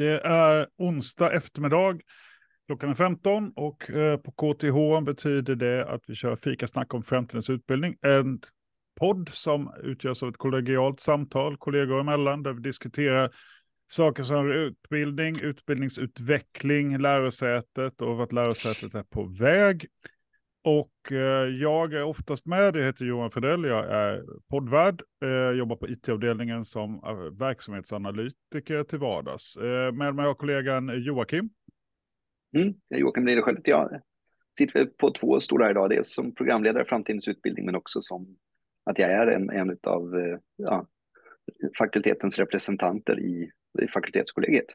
Det är onsdag eftermiddag. Klockan är 15 och eh, på KTH betyder det att vi kör fika snack om framtidens utbildning. En podd som utgörs av ett kollegialt samtal kollegor emellan där vi diskuterar saker som utbildning, utbildningsutveckling, lärosätet och vart lärosätet är på väg. Och eh, jag är oftast med, jag heter Johan Fredell, jag är poddvärd, eh, jobbar på it-avdelningen som eh, verksamhetsanalytiker till vardags. Eh, med mig har kollegan Joakim. Mm, Joakim Liderskiöld heter jag. Sitter på två stolar idag, dels som programledare Framtidens utbildning men också som att jag är en, en av ja, fakultetens representanter i, i fakultetskollegiet.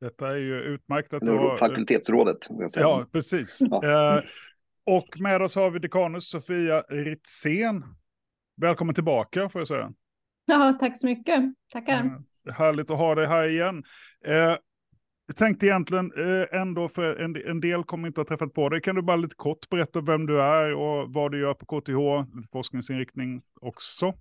Detta är ju utmärkt att du har... Fakultetsrådet. Ja, precis. Ja. Eh, och med oss har vi dekanus Sofia Ritzén. Välkommen tillbaka får jag säga. Ja, tack så mycket. Tackar. Eh, härligt att ha dig här igen. Eh, jag tänkte egentligen eh, ändå, för en, en del kommer inte ha träffat på dig. Kan du bara lite kort berätta vem du är och vad du gör på KTH, lite forskningsinriktning också?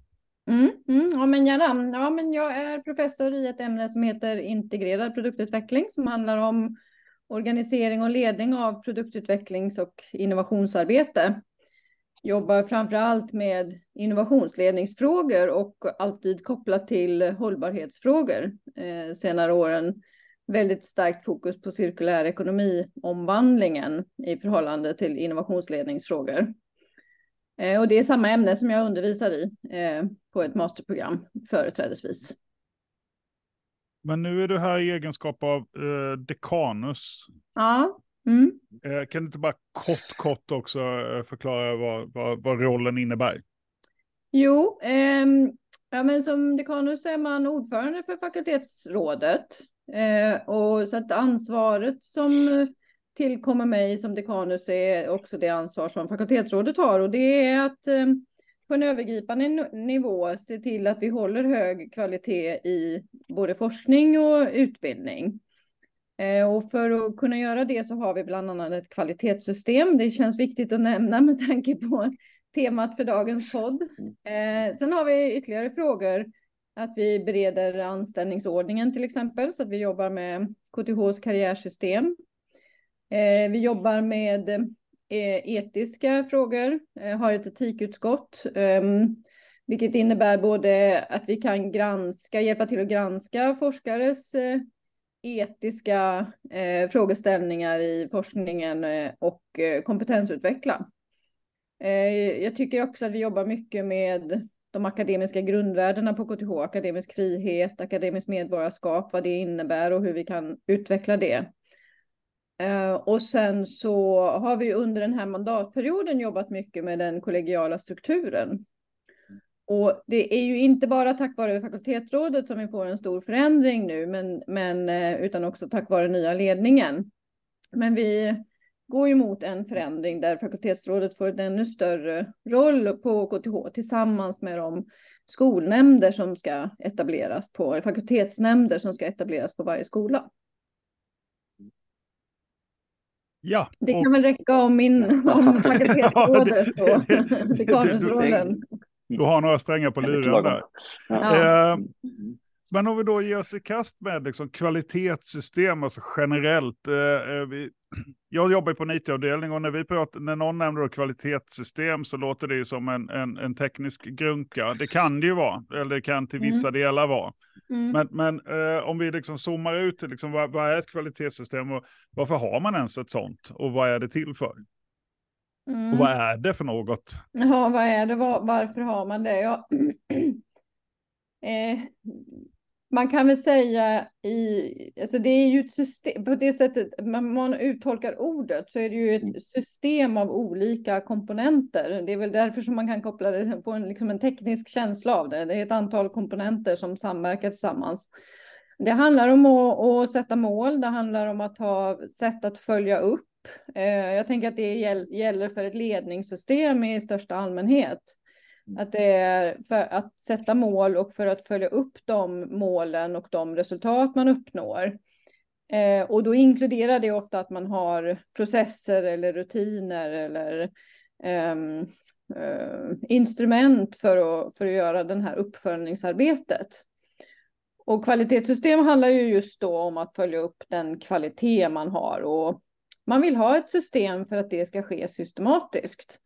Mm, mm, ja, men gärna. Ja, men jag är professor i ett ämne som heter integrerad produktutveckling som handlar om organisering och ledning av produktutvecklings och innovationsarbete. Jobbar framför allt med innovationsledningsfrågor och alltid kopplat till hållbarhetsfrågor. Eh, senare åren väldigt starkt fokus på cirkulär ekonomi, omvandlingen i förhållande till innovationsledningsfrågor. Eh, och det är samma ämne som jag undervisar i eh, på ett masterprogram företrädesvis. Men nu är du här i egenskap av eh, dekanus. Ja. Mm. Eh, kan du inte bara kort, kort också eh, förklara vad, vad, vad, rollen innebär? Jo, eh, ja, men som dekanus är man ordförande för fakultetsrådet. Eh, och så att ansvaret som tillkommer mig som dekanus är också det ansvar som fakultetsrådet har. Och det är att ehm, på en övergripande nivå se till att vi håller hög kvalitet i både forskning och utbildning. Eh, och för att kunna göra det så har vi bland annat ett kvalitetssystem. Det känns viktigt att nämna med tanke på temat för dagens podd. Eh, sen har vi ytterligare frågor. Att vi bereder anställningsordningen till exempel, så att vi jobbar med KTHs karriärsystem. Eh, vi jobbar med Eh, etiska frågor, eh, har ett etikutskott, ehm, vilket innebär både att vi kan granska, hjälpa till att granska forskares eh, etiska frågeställningar i forskningen och kompetensutveckla. Jag tycker också att vi jobbar mycket med de akademiska grundvärdena på KTH, akademisk frihet, akademiskt medborgarskap, vad det innebär och hur vi kan utveckla det. Eh, och sen så har vi under den här mandatperioden jobbat mycket med den kollegiala strukturen. Och det är ju inte bara tack vare fakultetsrådet som vi får en stor förändring nu, men, men eh, utan också tack vare nya ledningen. Men vi går ju mot en förändring där fakultetsrådet får en ännu större roll på KTH tillsammans med de skolnämnder som ska etableras på, fakultetsnämnder som ska etableras på varje skola. Ja, det kan väl räcka om min om fakultetsrådet och dekanusrollen. Du har några strängar på luren där. Ja. Eh, men om vi då ger oss i kast med liksom kvalitetssystem, alltså generellt. Eh, eh vi, jag jobbar på en it-avdelning och när, vi pratar, när någon nämner kvalitetssystem så låter det ju som en, en, en, teknisk grunka. Det kan det ju vara, eller det kan till vissa mm. delar vara. Mm. Men, men eh, om vi liksom zoomar ut, liksom, vad, vad, är ett kvalitetssystem och varför har man ens ett sånt och vad är det till för? Mm. Och vad är det för något? Ja, vad är det? Var, varför har man det? Ja. eh, man kan väl säga i, alltså det är ju ett system, på det sättet man, man uttolkar ordet så är det ju ett mm. system av olika komponenter. Det är väl därför som man kan koppla det, få en, liksom en teknisk känsla av det. Det är ett antal komponenter som samverkar tillsammans. Det handlar om att, att sätta mål, det handlar om att ha sätt att följa upp. Eh, jag tänker att det gäller för ett ledningssystem i största allmänhet. Mm. Att det är för att sätta mål och för att följa upp de målen och de resultat man uppnår. Eh, och då inkluderar det ofta att man har processer eller rutiner eller eh, eh, instrument för att, för att göra det här uppföljningsarbetet. Och kvalitetssystem handlar ju just då om att följa upp den kvalitet man har och man vill ha ett system för att det ska ske systematiskt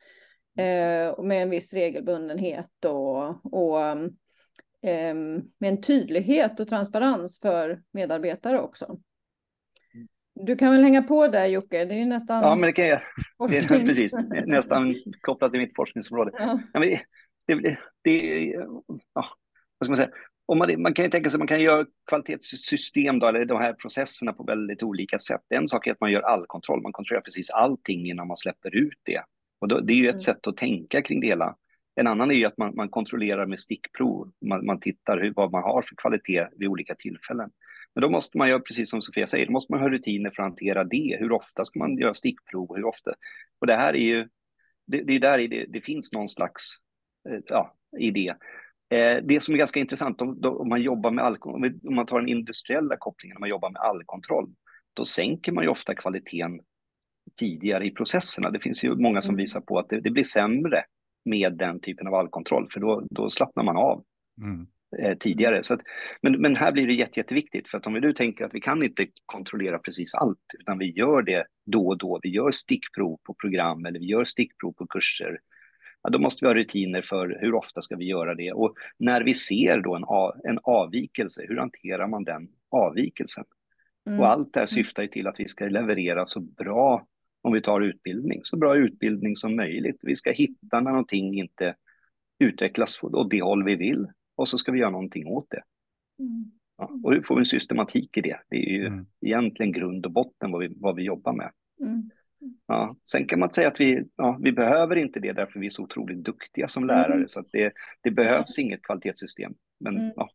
eh, med en viss regelbundenhet och, och eh, med en tydlighet och transparens för medarbetare också. Du kan väl hänga på där Jocke, det är ju nästan... Ja, men det kan jag. Det är, precis, nästan kopplat till mitt forskningsområde. Ja. Men det, det, det, ja, vad ska man säga? Om man, man kan ju tänka sig att man kan göra kvalitetssystem, då, eller de här processerna på väldigt olika sätt. En sak är att man gör all kontroll, man kontrollerar precis allting innan man släpper ut det. Och då, det är ju ett mm. sätt att tänka kring det hela. En annan är ju att man, man kontrollerar med stickprov, man, man tittar hur, vad man har för kvalitet vid olika tillfällen. Men då måste man göra precis som Sofia säger, då måste man ha rutiner för att hantera det. Hur ofta ska man göra stickprov? Hur ofta? Och det här är ju, det, det är där det, det finns någon slags eh, ja, idé. Eh, det som är ganska intressant, om, om man jobbar med all, om man tar den industriella kopplingen, om man jobbar med allkontroll, då sänker man ju ofta kvaliteten tidigare i processerna. Det finns ju många som mm. visar på att det, det, blir sämre med den typen av allkontroll, för då, då slappnar man av. Mm eh, tidigare. Så att, men, men här blir det jätte, jätteviktigt, för att om vi nu tänker att vi kan inte kontrollera precis allt, utan vi gör det då och då. Vi gör stickprov på program eller vi gör stickprov på kurser. Ja, då måste vi ha rutiner för hur ofta ska vi göra det och när vi ser då en, en avvikelse, hur hanterar man den avvikelsen? Mm. Och allt det här syftar ju till att vi ska leverera så bra, om vi tar utbildning, så bra utbildning som möjligt. Vi ska hitta när någonting inte utvecklas åt det håll vi vill och så ska vi göra någonting åt det. Mm. Ja, och hur får vi en systematik i det? Det är ju mm. egentligen grund och botten vad vi, vad vi jobbar med. Mm. Ja, sen kan man säga att vi, ja, vi behöver inte det därför vi är så otroligt duktiga som lärare, mm. så att det, det behövs inget kvalitetssystem. Men, mm. ja.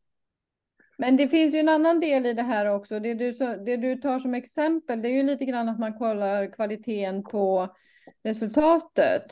Men det finns ju en annan del i det här också. Det du, det du tar som exempel, det är ju lite grann att man kollar kvaliteten på resultatet.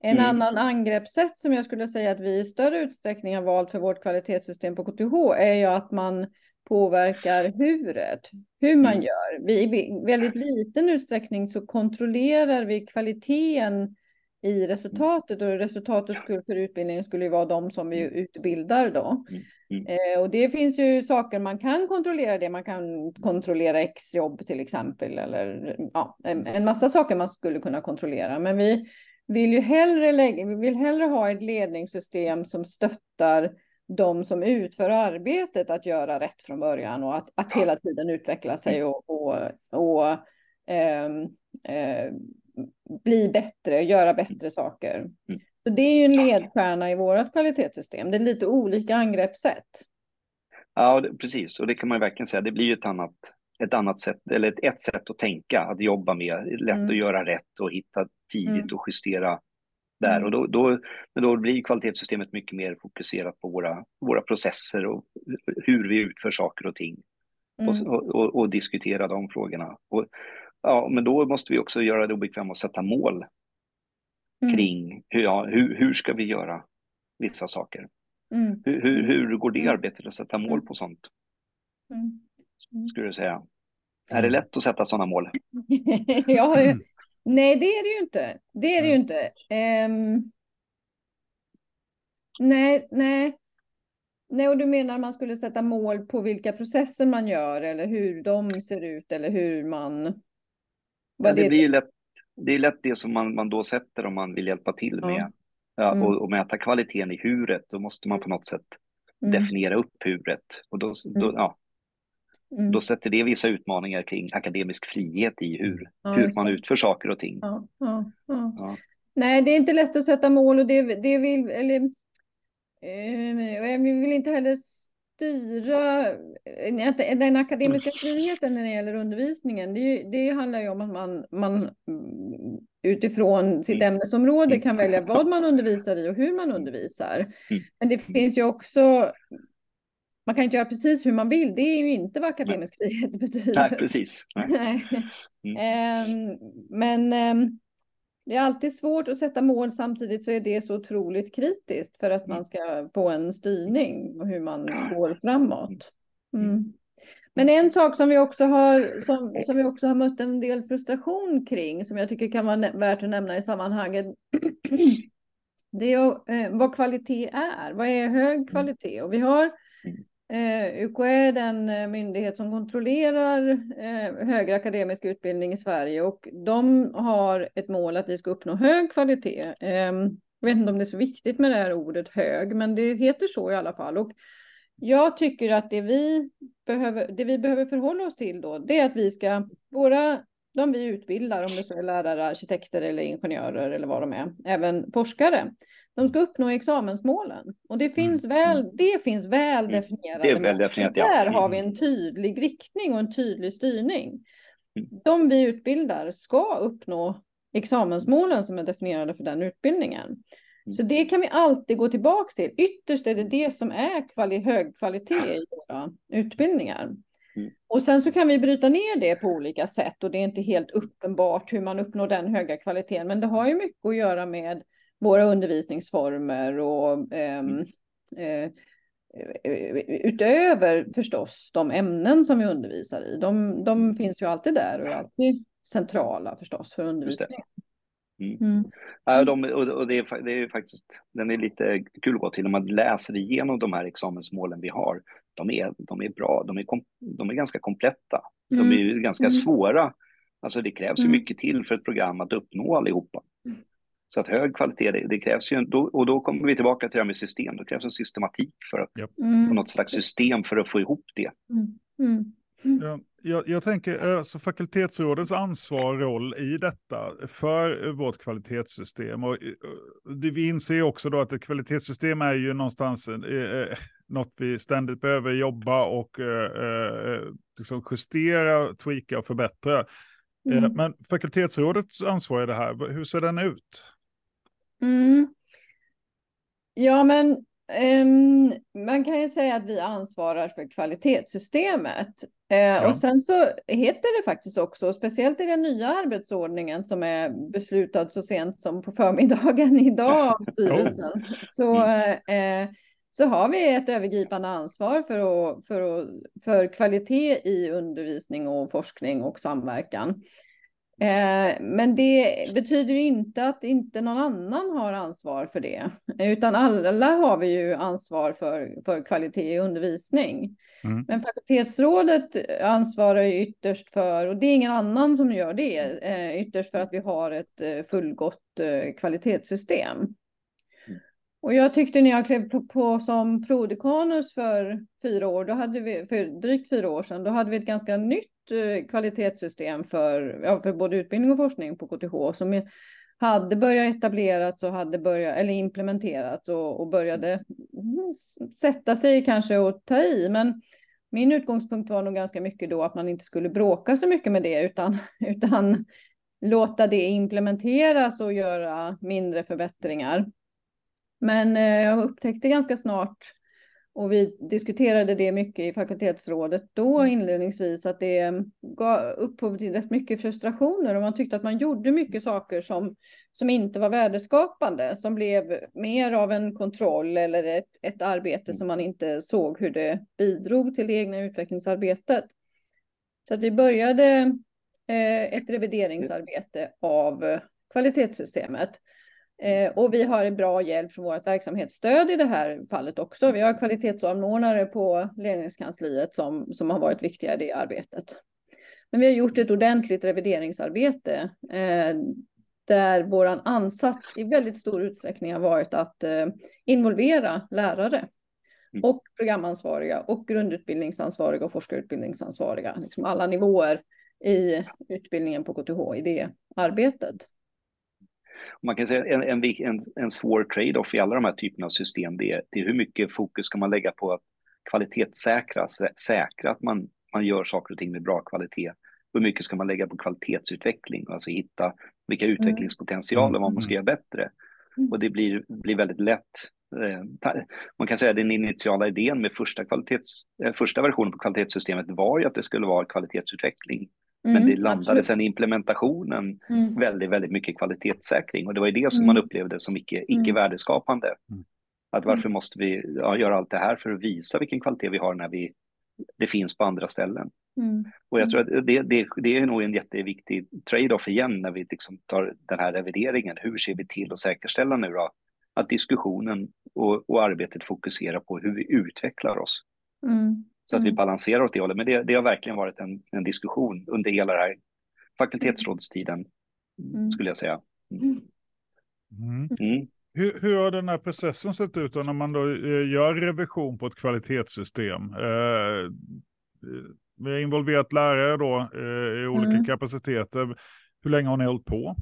En mm. annan angreppssätt som jag skulle säga att vi i större utsträckning har valt för vårt kvalitetssystem på KTH är ju att man påverkar huret, hur man mm. gör. Vi, I väldigt liten utsträckning så kontrollerar vi kvaliteten i resultatet och resultatet skulle för utbildningen skulle ju vara de som vi mm. utbildar då. Mm. Mm. Eh, och det finns ju saker man kan kontrollera det. Man kan kontrollera exjobb till exempel eller ja, en, en massa saker man skulle kunna kontrollera. Men vi vill ju hellre, lägga, vi vill hellre ha ett ledningssystem som stöttar de som utför arbetet att göra rätt från början och att, att hela tiden utveckla sig och, och, och eh, eh, bli bättre, göra bättre saker. Mm. Så det är ju en ledstjärna i vårt kvalitetssystem. Det är lite olika angreppssätt. Ja, precis. Och det kan man verkligen säga. Det blir ju ett annat, ett annat sätt, eller ett, ett sätt att tänka, att jobba med. Lätt mm. att göra rätt och hitta tidigt mm. och justera där. Mm. Och då, då, då blir kvalitetssystemet mycket mer fokuserat på våra, våra processer och hur vi utför saker och ting. Mm. Och, och, och, diskutera de frågorna. Och, ja, men då måste vi också göra det obekvämt att sätta mål. Kring hur, ja, hur, hur ska vi göra vissa saker. Mm. Hur, hur, hur går det mm. arbetet att sätta mål på sånt? Skulle du säga. Är det lätt att sätta sådana mål? ja, Nej, det är det ju inte. Det är det ju inte. Um, nej, nej. Nej, och du menar man skulle sätta mål på vilka processer man gör eller hur de ser ut eller hur man... Ja, det, det blir ju lätt, det är lätt det som man, man då sätter om man vill hjälpa till ja. med. Ja, mm. och, och mäta kvaliteten i huret, då måste man på något sätt mm. definiera upp huret. Och då, då, mm. ja, Mm. Då sätter det vissa utmaningar kring akademisk frihet i hur, ja, hur man utför saker och ting. Ja, ja, Nej, det är inte lätt att sätta mål och det, det vill, eller, eh, vi vill inte heller styra eh, den akademiska friheten när det gäller undervisningen. Det, det handlar ju om att man, man utifrån sitt mm. ämnesområde kan välja vad man undervisar i och hur man undervisar. Mm. Men det finns ju också man kan inte göra precis hur man vill. Det är ju inte vad akademisk Nej. frihet betyder. Nej, precis. Nej. Mm. Um, men um, det är alltid svårt att sätta mål samtidigt så är det så otroligt kritiskt för att man mm. ska få en styrning och hur man går framåt. Mm. mm. Men en sak som vi också har som, som vi också har mött en del frustration kring som jag tycker kan vara värt att nämna i sammanhanget. Det är eh, vad kvalitet är. Vad är hög kvalitet? Och vi har Eh, UKÄ är den eh, myndighet som kontrollerar eh, högre akademisk utbildning i Sverige och de har ett mål att vi ska uppnå hög kvalitet. Ehm, jag vet inte om det är så viktigt med det här ordet hög, men det heter så i alla fall. Och jag tycker att det vi behöver, det vi behöver förhålla oss till då, det är att vi ska, våra, de vi utbildar, om det så är lärare, arkitekter eller ingenjörer eller vad de är, även forskare, de ska uppnå examensmålen. Och det finns Mm. väl, det finns väl definierade Det är väl definierat, ja. Där har Mm. vi en tydlig riktning och en tydlig styrning. Mm. De vi utbildar ska uppnå examensmålen som är definierade för den utbildningen. Mm. Så det kan vi alltid gå tillbaka till. Ytterst är det det som är kvali hög kvalitet i våra utbildningar. Mm. Och sen så kan vi bryta ner det på olika sätt och det är inte helt uppenbart hur man uppnår den höga kvaliteten. Men det har ju mycket att göra med våra undervisningsformer och ehm, eh, utöver förstås de ämnen som vi undervisar i. De, de finns ju alltid där och är alltid centrala förstås för undervisningen. Mm. Mm. Ja, de, och, det, är, det är faktiskt, den är lite kul att gå till när man läser igenom de här examensmålen vi har. De är, de är bra, de är, kom, de är ganska kompletta. De Mm. är ju ganska Mm. svåra. Alltså det krävs ju Mm. mycket till för ett program att uppnå allihopa. Mm. Så att hög kvalitet, det, det krävs ju, då, och då kommer vi tillbaka till det här med system. Det krävs en systematik för att, Mm. och något slags system för att få ihop det. Mm. Mm. Ja, jag, jag tänker alltså fakultetsrådets ansvar och roll i detta för vårt kvalitetssystem. Och, eh, det vi inser också då att ett kvalitetssystem är ju någonstans eh, eh, något vi ständigt behöver jobba och eh, eh, liksom justera, tweaka och förbättra. Eh, Mm. Men fakultetsrådets ansvar i det här, hur ser den ut? Mm. Ja, men ehm, man kan ju säga att vi ansvarar för kvalitetssystemet. Eh, Ja. Och sen så heter det faktiskt också, speciellt i den nya arbetsordningen som är beslutad så sent som på förmiddagen idag av styrelsen, så, eh, så har vi ett övergripande ansvar för, att, för, att, för kvalitet i undervisning och forskning och samverkan. Eh, men det betyder inte att inte någon annan har ansvar för det, utan alla har vi ju ansvar för, för kvalitet i undervisning. Mm. Men fakultetsrådet ansvarar ju ytterst för, och det är ingen annan som gör det, eh, ytterst för att vi har ett eh, fullgott eh, kvalitetssystem. Och jag tyckte när jag klev på, som prodekanus för fyra år, då hade vi, för drygt fyra år sedan, då hade vi ett ganska nytt Eh, kvalitetssystem för, ja, för både utbildning och forskning på KTH som är- hade börjat etablerats och hade börjat, eller implementerats och, och började sätta sig kanske och ta i. Men min utgångspunkt var nog ganska mycket då att man inte skulle bråka så mycket med det utan, utan låta det implementeras och göra mindre förbättringar. Men eh, jag upptäckte ganska snart, och vi diskuterade det mycket i fakultetsrådet då inledningsvis, att det gav upphov till rätt mycket frustrationer och man tyckte att man gjorde mycket saker som, som inte var värdeskapande, som blev mer av en kontroll eller ett, ett arbete som man inte såg hur det bidrog till det egna utvecklingsarbetet. Så att vi började eh, ett revideringsarbete av kvalitetssystemet. Eh, och vi har bra hjälp från vårt verksamhetsstöd i det här fallet också. Vi har kvalitetssamordnare på ledningskansliet som, som har varit viktiga i det arbetet. Men vi har gjort ett ordentligt revideringsarbete eh, där vår ansats i väldigt stor utsträckning har varit att eh, involvera lärare Mm. och programansvariga och grundutbildningsansvariga och forskarutbildningsansvariga, liksom alla nivåer i utbildningen på KTH i det arbetet. Man kan säga en, en, en, en svår trade-off i alla de här typerna av system, det är, det är hur mycket fokus ska man lägga på att kvalitetssäkra, sä- säkra att man, man gör saker och ting med bra kvalitet. Hur mycket ska man lägga på kvalitetsutveckling, alltså hitta vilka utvecklingspotentialer vad man ska göra bättre. Mm. Och det blir, blir väldigt lätt. eh, Man kan säga att den initiala idén med första, kvalitets, eh, första versionen på kvalitetssystemet var ju att det skulle vara kvalitetsutveckling. Men Mm, det landade absolut. sen i implementationen Mm. väldigt, väldigt mycket kvalitetssäkring och det var ju det som Mm. man upplevde som icke, icke Mm. värdeskapande. Mm. Att varför måste vi ja, göra allt det här för att visa vilken kvalitet vi har när vi, det finns på andra ställen? Mm. Och jag tror att det, det, det är nog en jätteviktig trade-off igen när vi liksom tar den här revideringen. Hur ser vi till att säkerställa nu då att diskussionen och, och arbetet fokuserar på hur vi utvecklar oss Mm. Så att vi Mm. balanserar åt det hållet. Men det, det har verkligen varit en, en diskussion under hela den här fakultetsrådstiden, Mm. skulle jag säga. Mm. Mm. Mm. Hur, hur har den här processen sett ut då när man då eh, gör revision på ett kvalitetssystem? Eh, vi har involverat lärare då eh, i olika Mm. kapaciteter. Hur länge har ni hållit på?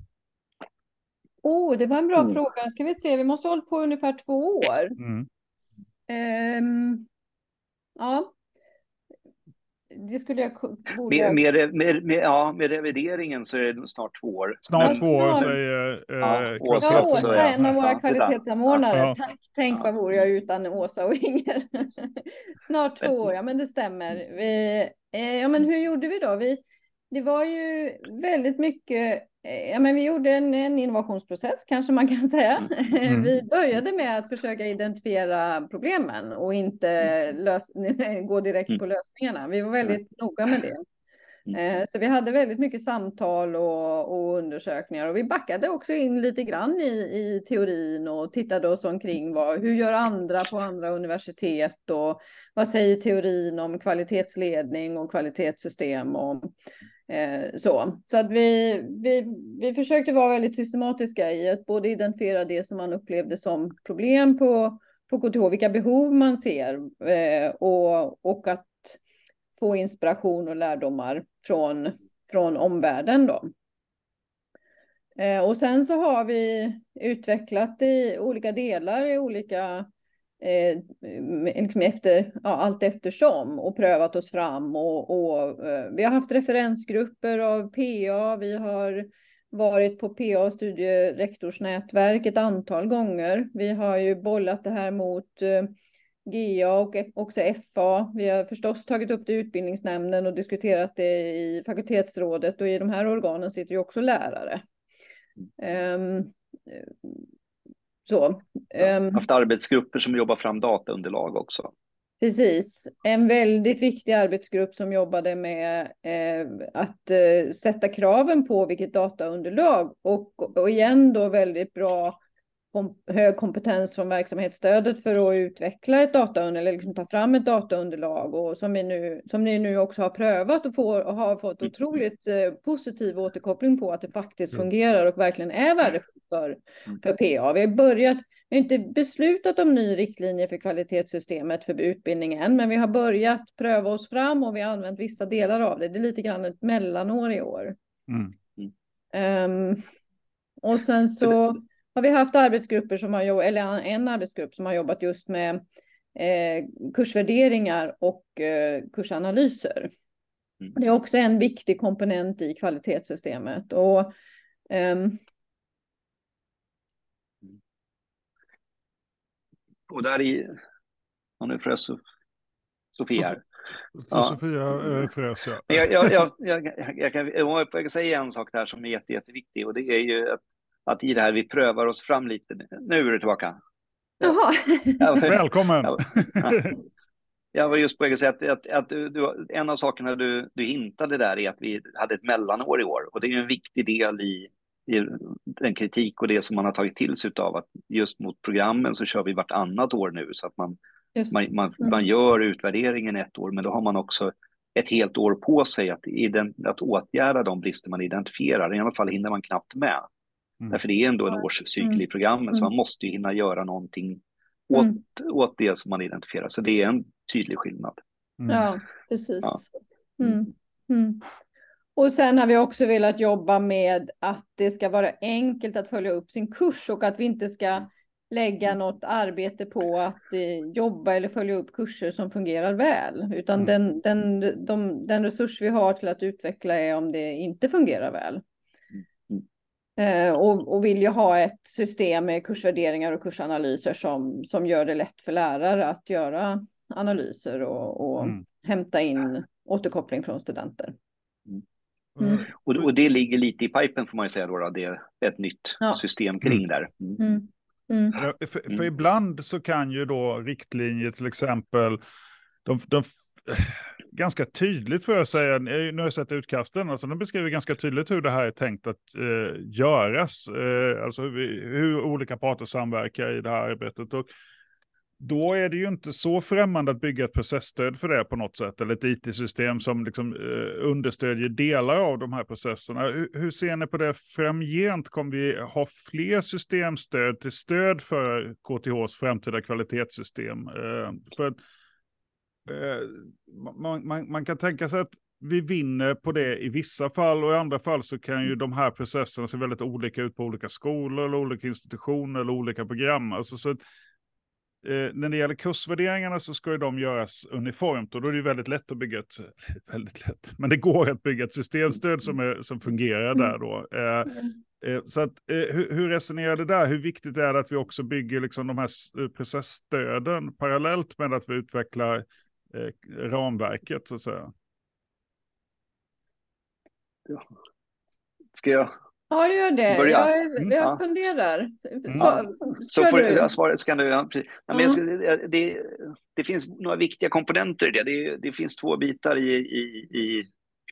Oh, det var en bra Mm. fråga. Ska vi se, vi måste ha hållit på ungefär två år. Mm. Ehm, ja. Det skulle jag borde... Med, med, med, med, ja, med revideringen så är det snart två år. Snart Men två år säger eh, Ja, Ja, Åsa också, Åsa, ja. en av våra kvalitetssamordnare. Ja. Tack, tänk Ja. vad vore jag utan Åsa och Inger. Snart två år, ja men det stämmer. Vi, eh, ja men hur gjorde vi då? Vi, det var ju väldigt mycket, eh, ja men vi gjorde en, en innovationsprocess kanske man kan säga. Mm. Vi började med att försöka identifiera problemen och inte lös, gå direkt Mm. på lösningarna. Vi var väldigt noga med det. Mm. Eh, Så vi hade väldigt mycket samtal och, och undersökningar och vi backade också in lite grann i, i teorin och tittade oss omkring vad, hur gör andra på andra universitet och vad säger teorin om kvalitetsledning och kvalitetssystem och eh, Eh, så. Så att vi, vi, vi försökte vara väldigt systematiska i att både identifiera det som man upplevde som problem på, på KTH, vilka behov man ser eh, och, och att få inspiration och lärdomar från, från omvärlden. Då. Eh, och sen så har vi utvecklat i olika delar i olika eh, liksom efter, ja, allt eftersom och prövat oss fram. Och, och eh, vi har haft referensgrupper av PA. Vi har varit på PA och studierektorsnätverk ett antal gånger. Vi har ju bollat det här mot eh, GA och också FA. Vi har förstås tagit upp det i utbildningsnämnden och diskuterat det i fakultetsrådet och i de här organen sitter ju också lärare. Ehm, så. ehm, haft arbetsgrupper som jobbar fram dataunderlag också. Precis, en väldigt viktig arbetsgrupp som jobbade med eh, att eh, sätta kraven på vilket dataunderlag och, och igen då väldigt bra kom, hög kompetens från verksamhetsstödet för att utveckla ett dataunderlag, eller liksom ta fram ett dataunderlag och som, vi nu, som ni nu också har prövat och, får, och har fått otroligt eh, positiv återkoppling på att det faktiskt Mm. fungerar och verkligen är värdefullt för, Mm. för PA. Vi har börjat vi har inte beslutat om ny riktlinje för kvalitetssystemet för utbildning än, men vi har börjat pröva oss fram och vi har använt vissa delar av det. Det är lite grann ett mellanår i år. Mm. Ehm, och sen så har vi haft arbetsgrupper som har jobbat, eller en arbetsgrupp som har jobbat just med eh, kursvärderingar och eh, kursanalyser. Mm. Det är också en viktig komponent i kvalitetssystemet. Och, ehm, Och där i, ja nu frös So- Sofia här. Ja. Sofia eh, frös Jag, jag, jag, jag, jag, kan, jag kan säga en sak där som är jätte, jätteviktig och det är ju att, att i det här vi prövar oss fram lite. Nu är du tillbaka. jaha. Ja, Välkommen! Ja. Jag var just på väg att säga att, att, att du, du, en av sakerna du, du hintade där är att vi hade ett mellanår i år och det är ju en viktig del i, i den kritik och det som man har tagit till sig av att just mot programmen så kör vi vartannat år nu så att man, man, man, Mm. man gör utvärderingen ett år men då har man också ett helt år på sig att, ident, att åtgärda de brister man identifierar. I alla fall hinner man knappt med. Mm. Därför det är ändå en årscykel i programmen så Mm. man måste ju hinna göra någonting åt, Mm. åt det som man identifierar. Så det är en tydlig skillnad. Mm. Ja, precis. Ja. Mm. Mm. Och sen har vi också velat jobba med att det ska vara enkelt att följa upp sin kurs och att vi inte ska lägga något arbete på att eh, jobba eller följa upp kurser som fungerar väl, utan Mm. den, den, de, den resurs vi har till att utveckla är om det inte fungerar väl. Mm. Eh, och, och vill ju ha ett system med kursvärderingar och kursanalyser som, som gör det lätt för lärare att göra analyser och, och Mm. hämta in återkoppling från studenter. Mm. Och, och det ligger lite i pipen får man ju säga då. då. Det är ett nytt Ja. system kring där. Mm. Mm. Mm. Ja, För, för Mm. ibland så kan ju då riktlinjer till exempel, de, de, ganska tydligt får jag säga, nu har jag sett utkasten, alltså de beskriver ganska tydligt hur det här är tänkt att eh, göras, eh, alltså hur, vi, hur olika parter samverkar i det här arbetet. Och då är det ju inte så främmande att bygga ett processstöd för det på något sätt, eller ett it-system som liksom, eh, understödjer delar av de här processerna. Hur, hur, ser ni på det framgent? Kommer vi ha fler systemstöd till stöd för KTHs framtida kvalitetssystem? Eh, för man, man, man, kan tänka sig att vi vinner på det i vissa fall och i andra fall så kan ju de här processerna se väldigt olika ut på olika skolor eller olika institutioner eller olika program. Alltså, så Eh, när det gäller kursvärderingarna så ska ju de göras uniformt och då är det väldigt lätt att bygga ett, väldigt lätt, men det går att bygga ett systemstöd som, är, som fungerar där då. Eh, eh, så att, eh, hur, hur resonerar det där? Hur viktigt är det att vi också bygger liksom de här eh, processstöden parallellt med att vi utvecklar eh, ramverket så att säga? Ja. Ska jag Ja, gör det. Börja. Jag, Mm, jag ja. funderar. Mm. Så, Så kör får du. jag svaret så kan du... Ja, precis. Nej, men Ja. jag ska, det, det finns några viktiga komponenter i det. Det, det finns två bitar i, i, i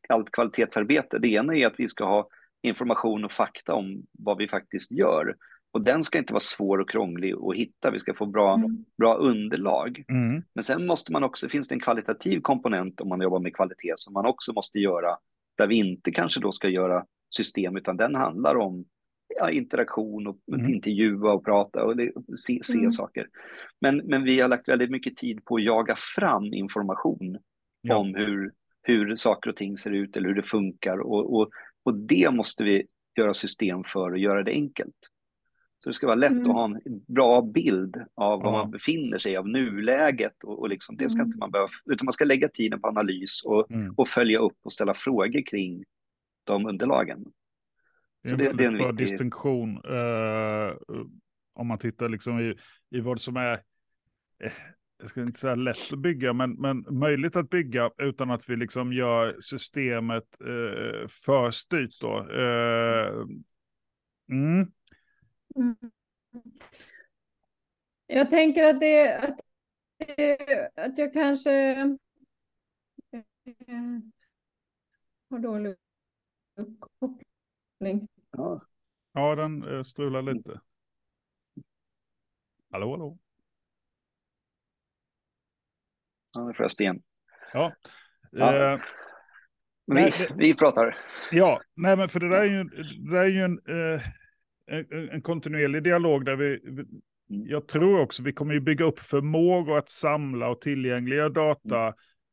allt kvalitetsarbete. Det ena är att vi ska ha information och fakta om vad vi faktiskt gör. Och den ska inte vara svår och krånglig att hitta. Vi ska få bra, Mm. bra underlag. Mm. Men sen måste man också, finns det en kvalitativ komponent om man jobbar med kvalitet som man också måste göra, där vi inte kanske då ska göra system, utan den handlar om ja, interaktion och Mm. intervjua och prata och det, se, se Mm. saker. Men, men vi har lagt väldigt mycket tid på att jaga fram information Ja. om hur, hur saker och ting ser ut eller hur det funkar och, och, och det måste vi göra system för och göra det enkelt. Så det ska vara lätt Mm. att ha en bra bild av var Ja. man befinner sig, av nuläget och, och liksom, det ska Mm. inte man behöva, utan man ska lägga tiden på analys och, Mm. och följa upp och ställa frågor kring de underlagen. Det är Så en det- är en bra viktig- distinktion. eh, om man tittar liksom i, i vad som är, eh, jag ska inte säga lätt att bygga, men, men möjligt att bygga utan att vi liksom gör systemet uh, för styrt då. Eh, mm, Mm. Jag tänker att det, att, det, att jag kanske eh, har dålig uppkoppling. Ja. ja, den uh, strular lite. Hallå, hallå. Ja, nu får jag sten. Ja. Ja. Eh, Men Nej, vi, det- vi pratar. Ja, nej men för det där är ju, det där är ju en, eh, en, en kontinuerlig dialog där vi, jag tror också vi kommer ju bygga upp förmågor att samla och tillgängliggöra data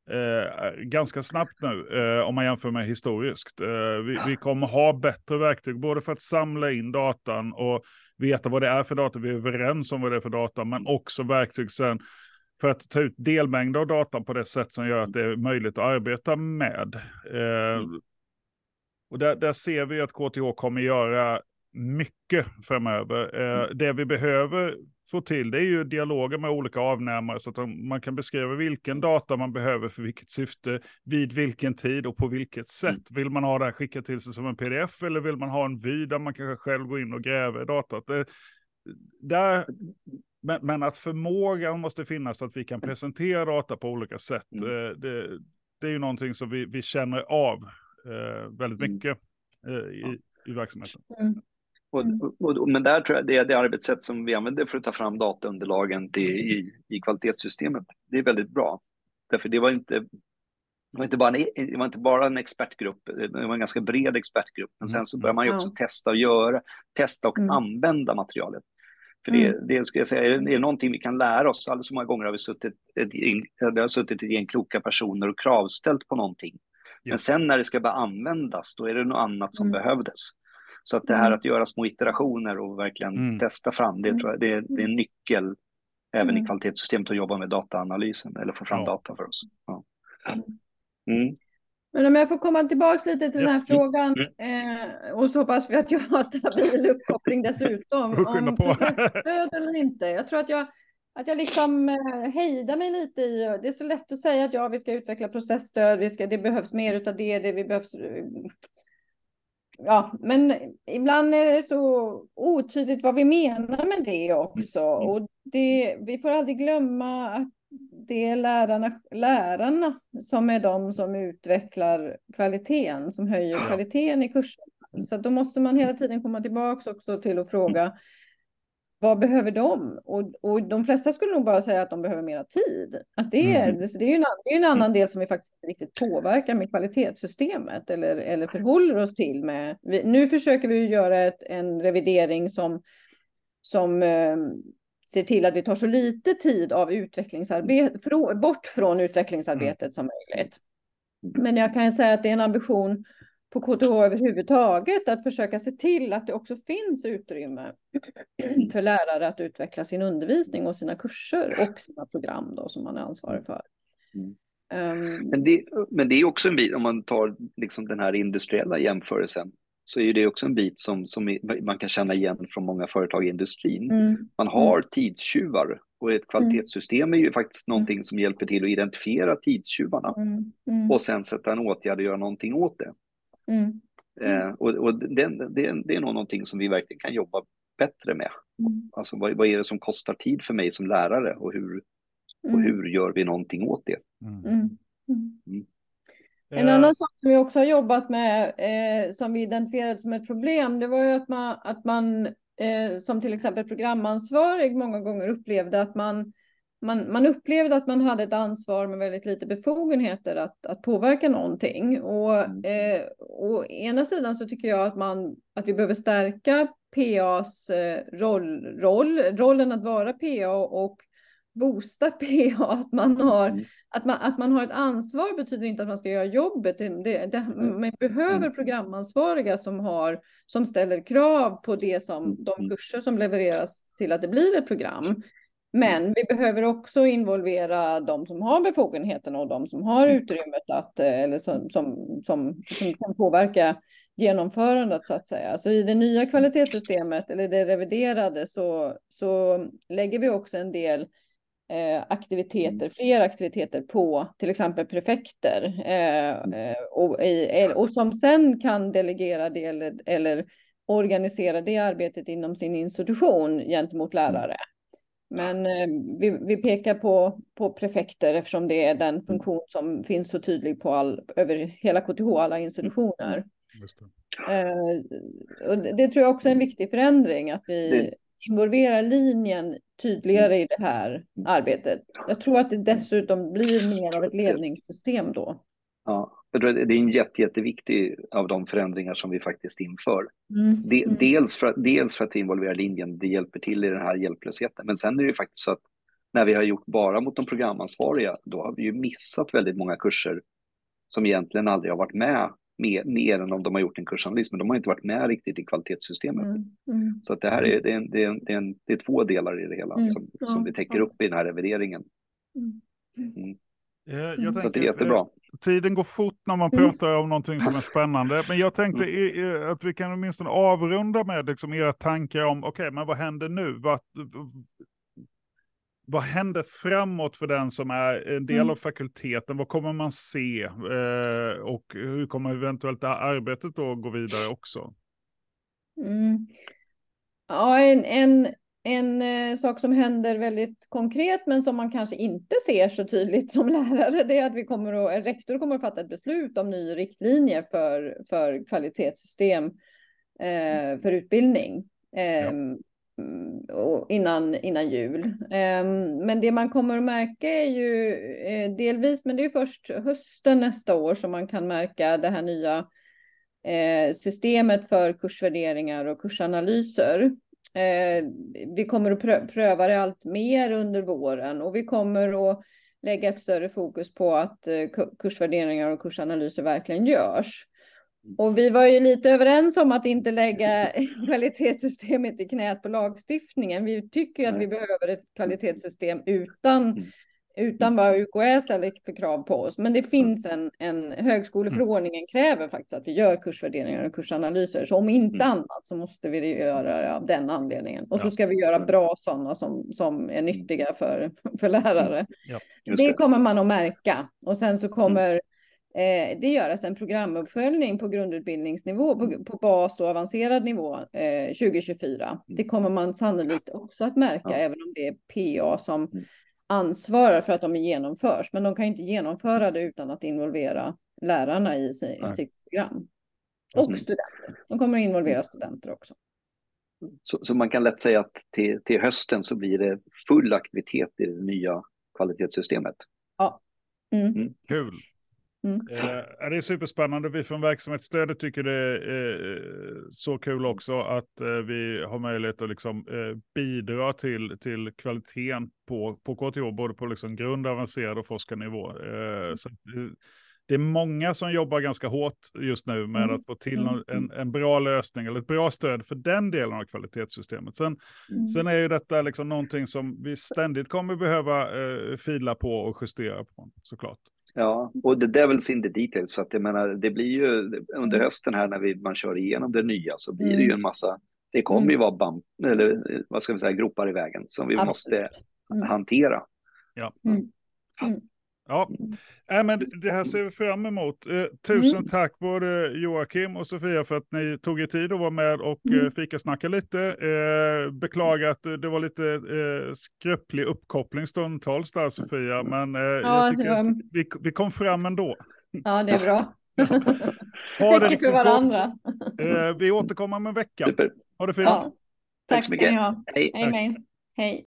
eh, ganska snabbt nu, eh, om man jämför med historiskt. Eh, vi, vi kommer ha bättre verktyg, både för att samla in datan och veta vad det är för data, vi är överens om vad det är för data, men också verktyg sen för att ta ut delmängder av datan på det sätt som gör att det är möjligt att arbeta med. Eh, och där, där ser vi att KTH kommer göra mycket framöver. Eh, det vi behöver få till det är ju dialoger med olika avnämare så att man kan beskriva vilken data man behöver för vilket syfte, vid vilken tid och på vilket sätt. Vill man ha det här skickat till sig som en pdf eller vill man ha en vy där man kanske själv går in och gräver datat? Det, där, men, men att förmågan måste finnas att vi kan presentera data på olika sätt. Mm. eh, Det, det är ju någonting som vi, vi känner av eh, väldigt Mm. mycket eh, i, i verksamheten. Mm. Och, Mm. och, och, men där tror jag det är det arbetssätt som vi använder för att ta fram dataunderlagen till, i, i kvalitetssystemet. Det är väldigt bra. Därför det var inte, det var inte, bara, en, det var inte bara en expertgrupp, det var en ganska bred expertgrupp. Men sen så börjar man ju också testa och göra, testa och Mm. använda materialet. För det, Mm. det ska jag säga, är det, är det någonting vi kan lära oss, alldeles så många gånger har vi suttit, ett, det har suttit ett gäng kloka personer och kravställt på någonting. Ja. Men sen när det ska börja användas, då är det något annat som Mm. behövdes. Så att det här Mm. att göra små iterationer och verkligen Mm. testa fram, det, Mm. tror jag, det, det är en nyckel även i Mm. kvalitetssystemet att jobba med dataanalysen eller få fram Ja. data för oss. Ja. Mm. Mm. Men om jag får komma tillbaka lite till den här Yes. frågan eh, och så hoppas vi att jag har stabil uppkoppling dessutom. Om på. processstöd eller inte. Jag tror att jag, att jag liksom eh, hejdar mig lite i, det är så lätt att säga att ja, vi ska utveckla processstöd, vi ska, det behövs mer av det, det vi behövs. Ja, men ibland är det så otydligt vad vi menar med det också. Mm. Och det, vi får aldrig glömma att det är lärarna, lärarna som är de som utvecklar kvaliteten, som höjer kvaliteten i kursen. Så då måste man hela tiden komma tillbaka också till att fråga vad behöver de? Och, och de flesta skulle nog bara säga att de behöver mera tid. Att det, är, Mm. det, det, är ju en, det är en annan del som vi faktiskt inte riktigt påverkar med kvalitetssystemet eller, eller förhåller oss till. Med. Vi, nu försöker vi göra ett, en revidering som, som eh, ser till att vi tar så lite tid av utvecklingsarbete, frå, bort från utvecklingsarbetet som möjligt. Men jag kan säga att det är en ambition på KTH överhuvudtaget att försöka se till att det också finns utrymme för lärare att utveckla sin undervisning och sina kurser och sina program då som man är ansvarig för. Mm. Um, Men det, men det är också en bit, om man tar liksom den här industriella jämförelsen, så är det också en bit som, som man kan känna igen från många företag i industrin. mm, Man har tidstjuvar och ett kvalitetssystem är ju faktiskt någonting som hjälper till att identifiera tidstjuvarna mm, mm, och sen sätta en åtgärd och göra någonting åt det. Mm, Eh, och och det, det, det är nog någonting som vi verkligen kan jobba bättre med. mm, Alltså vad, vad är det som kostar tid för mig som lärare och hur, och mm, hur gör vi någonting åt det? Mm. mm, mm. En Eh, annan sak som vi också har jobbat med, eh, som vi identifierade som ett problem, det var ju att man, att man eh, som till exempel programansvarig många gånger upplevde att man, man, man upplevde att man hade ett ansvar med väldigt lite befogenheter att, att påverka någonting. Och Mm. eh, å ena sidan så tycker jag att, man, att vi behöver stärka PAs eh, roll, roll, rollen att vara PA och boosta PA, att man har Mm. att man, att man har ett ansvar betyder inte att man ska göra jobbet. Det, det, det, Mm. man behöver programansvariga som, har, som ställer krav på det som, de kurser som levereras till att det blir ett program. Men vi behöver också involvera de som har befogenheterna och de som har Mm. utrymmet att, eh, eller som, som, som, som kan påverka genomförandet så att säga. Så i det nya kvalitetssystemet eller det reviderade så, så lägger vi också en del eh, aktiviteter, fler aktiviteter på till exempel prefekter eh, eh, och, i, och som sen kan delegera det eller, eller organisera det arbetet inom sin institution gentemot lärare. Men eh, vi, vi pekar på, på prefekter eftersom det är den funktion som finns så tydlig på all, över hela KTH, alla institutioner. just det. Eh, och det, tror jag också är en viktig förändring, att vi involverar linjen tydligare i det här arbetet. Jag tror att det dessutom blir mer av ett ledningssystem då. Ja, jag tror att det är en jätte, jätteviktig av de förändringar som vi faktiskt inför. Mm. De, Mm. dels, för, dels för att involvera linjen, det hjälper till i den här hjälplösheten. Men sen är det ju faktiskt så att när vi har gjort bara mot de programansvariga, då har vi ju missat väldigt många kurser som egentligen aldrig har varit med, mer, mer än om de har gjort en kursanalys, men de har inte varit med riktigt i kvalitetssystemet. Mm. Mm. Så att det här är, det är, en, det är, en, det är, en, det är två delar i det hela Mm. som, Ja, som vi täcker ja. upp i den här revideringen. Mm. Eh, Jag Mm. Tänker, det är jättebra. Tiden går fort när man Mm. pratar om någonting som är spännande. Men jag tänkte i- att vi kan åtminstone avrunda med liksom era tankar om, okej, men vad händer nu? Vad, vad händer framåt för den som är en del Mm. av fakulteten? Vad kommer man se? Eh, och hur kommer eventuellt det här arbetet då gå vidare också? Mm. Ja, en, en, en eh, sak som händer väldigt konkret men som man kanske inte ser så tydligt som lärare det är att vi kommer att, rektor kommer att fatta ett beslut om ny riktlinje för, för kvalitetssystem eh, för utbildning. Eh, mm, och innan, innan jul. Eh, men det man kommer att märka är ju eh, delvis, men det är först hösten nästa år som man kan märka det här nya eh, systemet för kursvärderingar och kursanalyser. Eh, vi kommer att prö pröva det allt mer under våren och vi kommer att lägga ett större fokus på att eh, ku- kursvärderingar och kursanalyser verkligen görs. Och vi var ju lite överens om att inte lägga kvalitetssystemet i knät på lagstiftningen. Vi tycker att vi behöver ett kvalitetssystem utan, Mm. Utan vad UKÄ ställer för krav på oss. Men det finns en, en högskoleförordningen kräver faktiskt att vi gör kursvärderingar och kursanalyser. Så om inte Mm. annat så måste vi göra det av den anledningen. Och Ja. så ska vi göra bra sådana som, som är nyttiga för, för lärare. Just Det det. kommer man att märka. Och sen så kommer eh, det göras en programuppföljning på grundutbildningsnivå, på, på bas och avancerad nivå eh, 2024. Det kommer man sannolikt också att märka, Ja. även om det är PA som Mm. Ansvarar för att de genomförs. Men de kan inte genomföra det utan att involvera lärarna i, si, i Nej. sitt program. Och studenter. De kommer att involvera studenter också. så, så, man kan lätt säga att till, till hösten så blir det full aktivitet i det nya kvalitetssystemet. Ja. Mm. Mm. Kul. Mm. Eh, det är superspännande. Vi från verksamhetsstödet tycker det är eh, så kul också att eh, vi har möjlighet att liksom, eh, bidra till, till kvaliteten på, på KTH, både på liksom grund, avancerad och forskarnivå. Eh, så, det är många som jobbar ganska hårt just nu med mm. att få till mm. en, en bra lösning eller ett bra stöd för den delen av kvalitetssystemet. Sen, mm. sen är ju detta liksom någonting som vi ständigt kommer behöva eh, fila på och justera på såklart. Ja, och the devil's in the details. Så att jag menar, det blir ju under mm. hösten här när vi, man kör igenom det nya så blir det ju en massa, det kommer ju vara bump, eller vad ska vi säga, gropar i vägen som vi Absolut. måste hantera. Ja. Mm. Ja, äh, men det här ser vi fram emot. Eh, tusen mm. tack både Joakim och Sofia för att ni tog er tid att vara med och mm. eh, fika snacka lite. Eh, beklagar att det var lite eh, skröplig uppkoppling stundtals där Sofia, men eh, ja, jag tycker ja. att vi, vi kom fram ändå. Ja, det är bra. ha det för varandra. Eh, vi återkommer om en vecka. Ha det fint. Ja. Tack, tack så mycket. Hej. Hej. Hej.